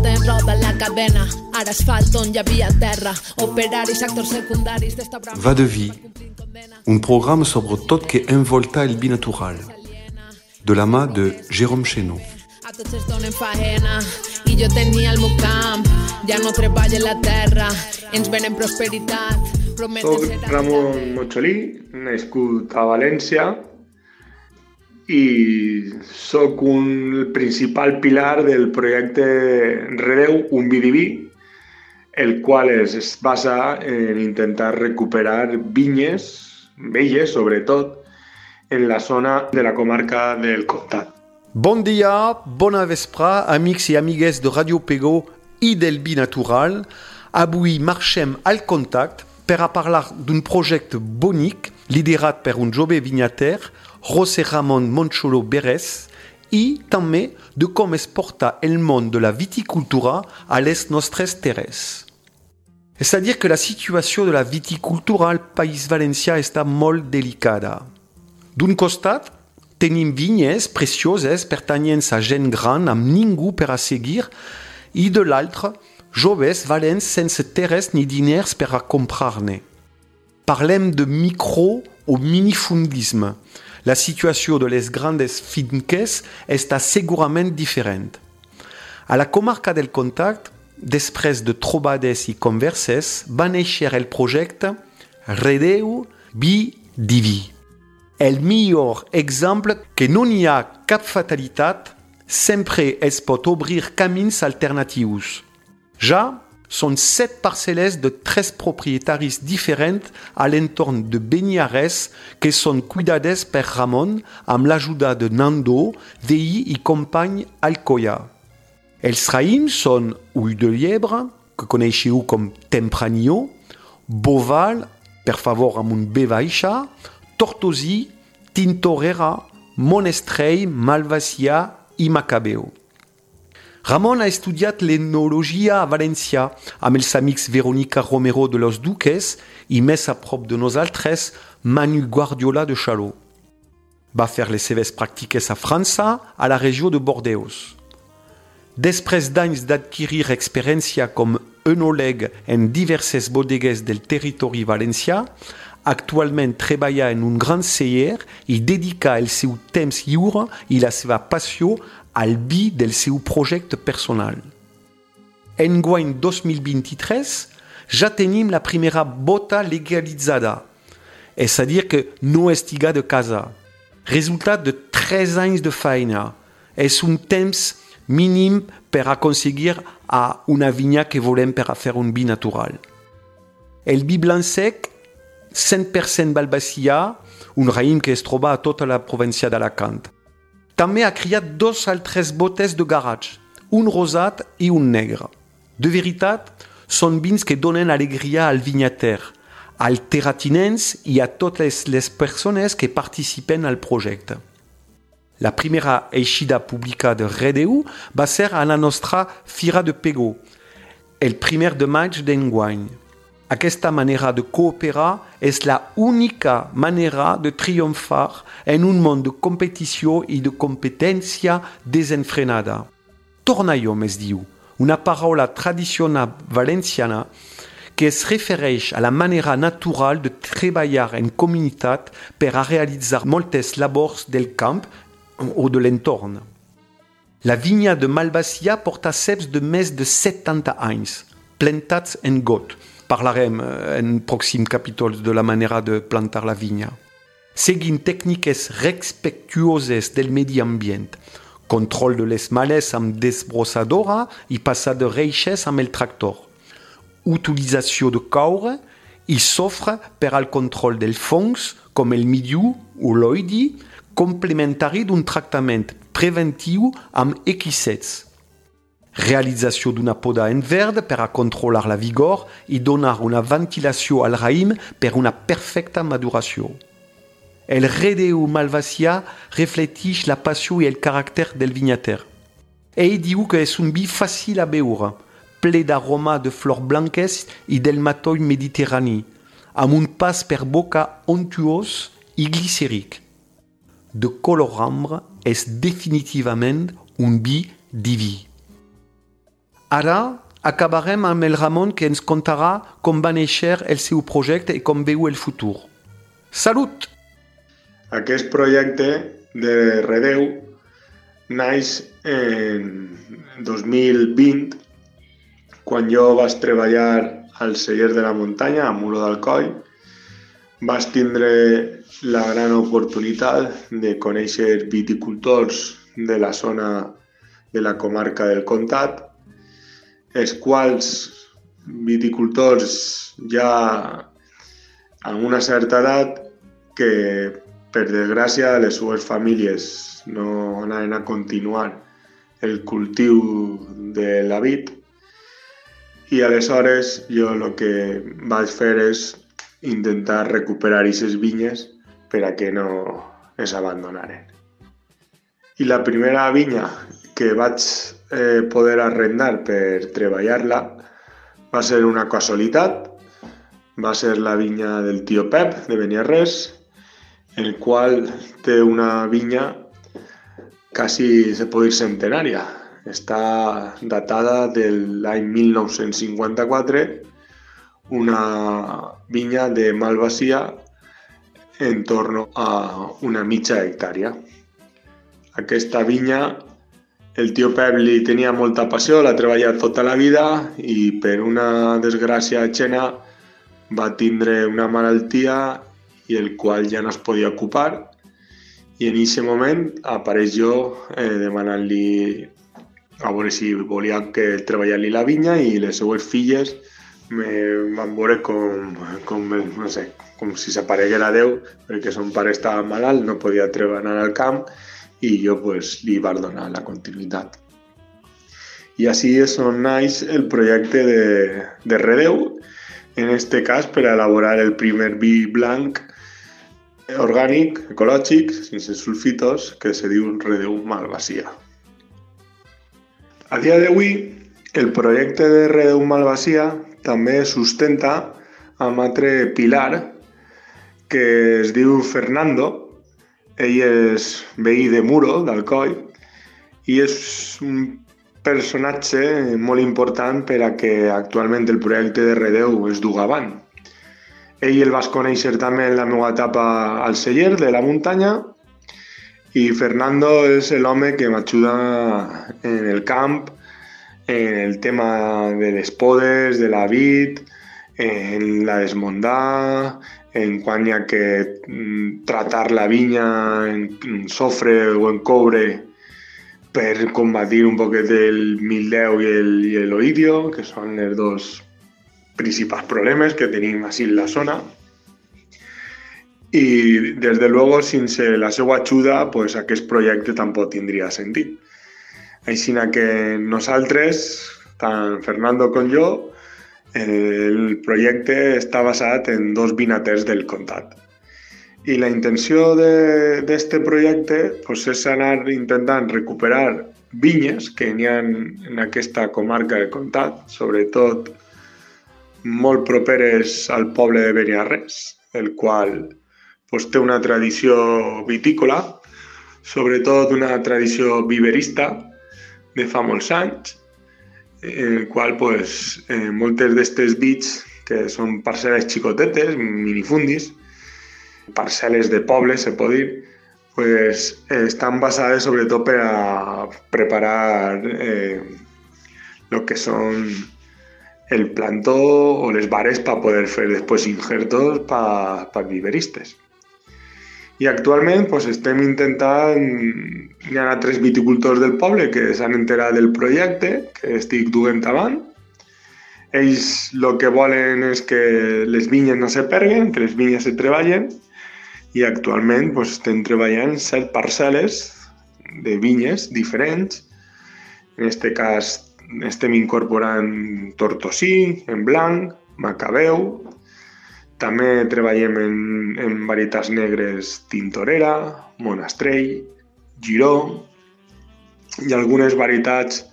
Passa el temps, roda la cadena, ara asfalt on hi havia terra, operaris, actors secundaris d'esta brama... Va de vie, un programme sobre tot que envolta el binatural, de la mà de Jérôme Chénaud. A tots es donen faena. I jo tenia el meu camp, ja no treballa la terra, ens venen prosperitat, prometen Soc ser... Ramon Mocholí, nascut a València i sóc un principal pilar del projecte Redeu, un bidiví, el qual es, es basa en intentar recuperar vinyes, velles sobretot, en la zona de la comarca del Comtat. Bon dia, bona vespra, amics i amigues de Radio Pego i del Binatural. Avui marxem al contact per a parlar d'un projecte bonic liderat per un jove vinyater, José Ramon Moncholo Beres, i també de com es porta el món de la viticultura a les nostres terres. Dir que la situació de la viticultura al País Valencià està molt delicada. D'un costat, tenim vinyes precioses pertanyents a gent gran amb ningú per a seguir i de l'altre, joves valents sense terres ni diners per a comprar-ne. Parlem de micro o minifundisme. La situació de les grandes finques està segurament diferent. A la comarca del Contact, després de trobades i converses, va néixer el projecte Redeu Bi Divi. El millor exemple que no n'hi ha cap fatalitat, sempre es pot obrir camins alternatius. Ja són set parcel·les de tres propietaris diferents a l'entorn de Beniares que són cuidades per Ramon amb l'ajuda de Nando, veí i company Alcoya. Els raïms són Ull de Liebre, que coneixeu com Tempranillo, Boval, per favor amb un B baixa, Tortosi, Tintorera, Monestrell, Malvasia i Macabeo. Ramon ha estudiat l'enologia a València amb els amics Verónica Romero de los Duques i més a prop de nosaltres Manu Guardiola de Chalot. Va fer les seves pràctiques a França, a la regió de Bordeus. Després d'anys d'adquirir experiència com enòleg en diverses bodegues del territori valencià, actualment treballa en un gran celler i dedica el seu temps lliure i la seva passió al vi del seu projecte personal. Enguany 2023 ja tenim la primera bota legalitzada, és a dir que no estiga de casa. Resultat de 3 anys de feina. És un temps mínim per aconseguir a una vinya que volem per a fer un vi natural. El vi blanc sec 100% Balbacia, un raïm que es troba a tota la província d'Alacant. També ha criat dos altres botes de garatge, un rosat i un negre. De veritat, són vins que donen alegria al vinyater, al terratinens i a totes les persones que participen al projecte. La primera eixida pública de Redeu va ser a la nostra Fira de Pego, el primer de maig d'enguany. Aquesta manera de cooperar és la única manera de triomfar en un món de competició i de competència desenfrenada. Tornallom es diu, una paraula tradicional valenciana que es refereix a la manera natural de treballar en comunitat per a realitzar moltes labors del camp o de l'entorn. La vinya de Malvasia porta ceps de més de 70 anys, plantats en got, parlarem en pròxim capítol de la manera de plantar la vinya. Seguint tècniques respectuoses del medi ambient, control de les males amb desbrossadora i passar de reixes amb el tractor, utilització de caure i sofre per al control dels fongs com el midiu o l'oidi, complementari d'un tractament preventiu amb equissets. Realització d'una poda en verd per a controlar la vigor i donar una ventilació al raïm per una perfecta maduració. El redeu malvasia refletix la passió i el caràcter del vinyater. Ell diu que és un vi fàcil a beure, ple d'aroma de flors blanques i del matoll mediterrani, amb un pas per boca ontuós i glicèric. De color ambre és definitivament un vi diví. Ara acabarem amb el Ramon que ens contarà com va néixer el seu projecte i com veu el futur. Salut! Aquest projecte de Redeu naix en 2020 quan jo vaig treballar al celler de la muntanya, a Muro d'Alcoi, vaig tindre la gran oportunitat de conèixer viticultors de la zona de la comarca del Comtat, els quals viticultors ja amb una certa edat que per desgràcia les seues famílies no anaven a continuar el cultiu de la vid i aleshores jo el que vaig fer és intentar recuperar aquestes vinyes per a que no es abandonaren. I la primera vinya que vaig eh, poder arrendar per treballar-la va ser una casualitat, va ser la vinya del tio Pep de Beniarrés, el qual té una vinya quasi se pot dir centenària. Està datada de l'any 1954, una vinya de Malvasia en torno a una mitja hectàrea. Aquesta vinya el tio Pep li tenia molta passió, l'ha treballat tota la vida i per una desgràcia xena va tindre una malaltia i el qual ja no es podia ocupar. I en aquest moment apareix jo eh, demanant-li a veure si volia que treballar-li la vinya i les seues filles me van veure com, com, no sé, com si s'apareguera Déu perquè son pare estava malalt, no podia treballar al camp i jo pues, li la continuïtat. I així és on naix el projecte de, de Redeu, en este cas per elaborar el primer vi blanc orgànic, ecològic, sense sulfitos, que se diu Redeu Malvasia. A dia d'avui, el projecte de Redeu Malvasia també sustenta amb altre pilar que es diu Fernando. Ell és veí de Muro, d'Alcoi, i és un personatge molt important per a que actualment el projecte de Redeu es duga avant. Ell el vas conèixer també en la meva etapa al celler de la muntanya i Fernando és l'home que m'ajuda en el camp, en el tema de les podes, de la vid, en la desmondar, en quan hi ha que mm, tratar la vinya en sofre o en coure per combatir un poquet el mildeu i el, i l'oidio, que són els dos principals problemes que tenim en la zona. I, des de luego, sense la seva ajuda, pues, aquest projecte tampoc tindria sentit. Així que nosaltres, tant Fernando com jo, el projecte està basat en dos vinaters del comtat. I la intenció d'aquest projecte pues, és anar intentant recuperar vinyes que n'hi ha en aquesta comarca del comtat, sobretot molt properes al poble de Beniarrés, el qual pues, té una tradició vitícola, sobretot una tradició viverista de fa molts anys, el qual pues, eh, moltes d'aquestes vits, que són parcel·les xicotetes, minifundis, parcel·les de poble, se pot dir, pues, eh, estan basades sobretot per a preparar eh, lo que són el plantó o les vares per poder fer després injertos per viveristes. I actualment pues, estem intentant... Hi ha tres viticultors del poble que s'han enterat del projecte que estic duent avant. Ells el que volen és que les vinyes no se perguen, que les vinyes se treballen i actualment pues, estem treballant set parcel·les de vinyes diferents En este cas estem incorporant tortosí, en blanc, macabeu, també treballem en, en varietats negres Tintorera, Monastrell, Giró i algunes varietats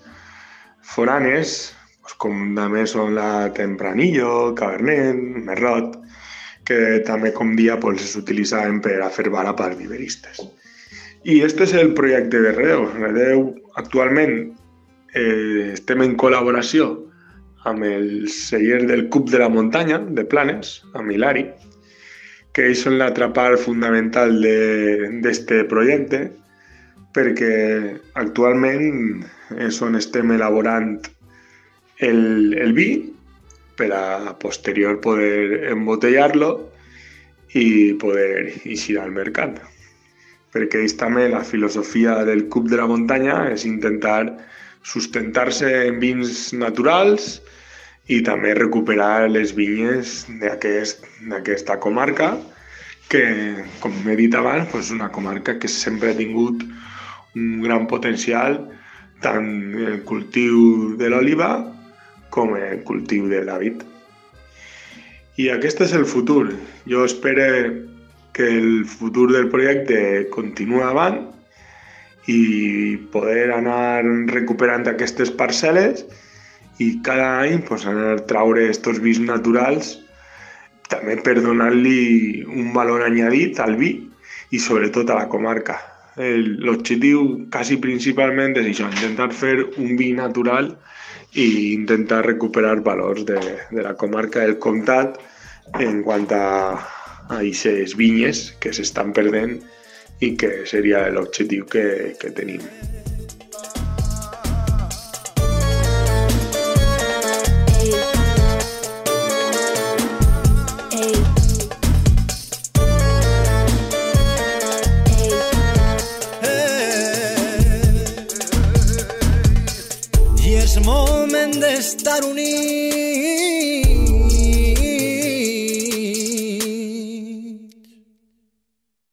foranes, com també són la Tempranillo, Cabernet, Merrot, que també, com dia, pues, s'utilitzaven per a fer vara per viveristes. I este és el projecte de Redeu. Redeu actualment eh, estem en col·laboració amb el celler del Cup de la Muntanya, de Planes, amb Hilari, que són l'altra part fundamental d'aquest projecte, perquè actualment és on estem elaborant el, el vi per a posterior poder embotellar-lo i poder eixir al mercat. Perquè ells també la filosofia del Cup de la Muntanya és intentar sustentar-se en vins naturals i també recuperar les vinyes d'aquesta aquest, comarca, que, com he dit abans, és una comarca que sempre ha tingut un gran potencial tant en el cultiu de l'oliva com en el cultiu de la vid. I aquest és el futur. Jo espero que el futur del projecte continuï avant i poder anar recuperant aquestes parcel·les i cada any pues, anar a traure aquests vins naturals també per donar-li un valor añadit al vi i sobretot a la comarca. L'objectiu quasi principalment és això, intentar fer un vi natural i intentar recuperar valors de, de la comarca del comtat en quant a, a aquestes vinyes que s'estan perdent i que seria l'objectiu que, que tenim.